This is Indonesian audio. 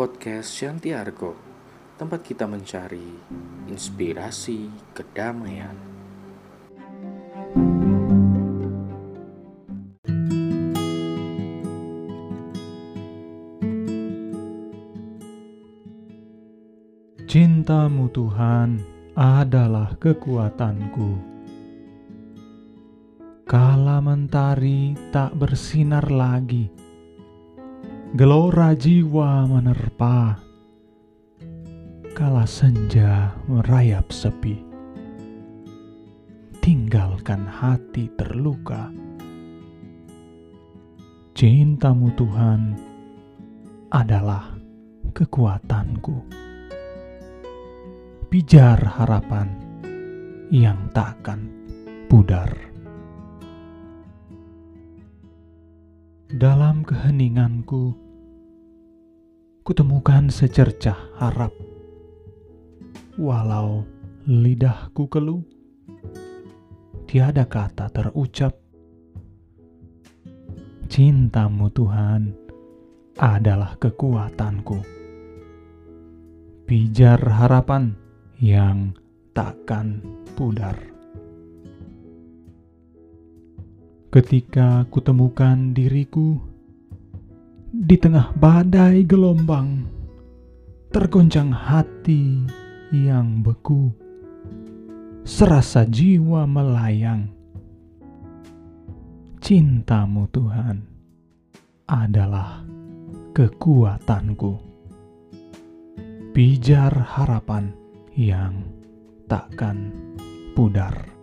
podcast Shantiargo, tempat kita mencari inspirasi kedamaian. Cintamu Tuhan adalah kekuatanku. Kala mentari tak bersinar lagi, gelora jiwa menerpa. Kala senja merayap sepi, tinggalkan hati terluka. Cintamu Tuhan adalah kekuatanku. Pijar harapan yang takkan pudar. Dalam keheninganku, kutemukan secercah harap. Walau lidahku keluh, tiada kata terucap. Cintamu Tuhan adalah kekuatanku. Pijar harapan yang takkan pudar. Ketika kutemukan diriku di tengah badai gelombang, tergoncang hati yang beku, serasa jiwa melayang. Cintamu Tuhan adalah kekuatanku. Pijar harapan yang takkan pudar.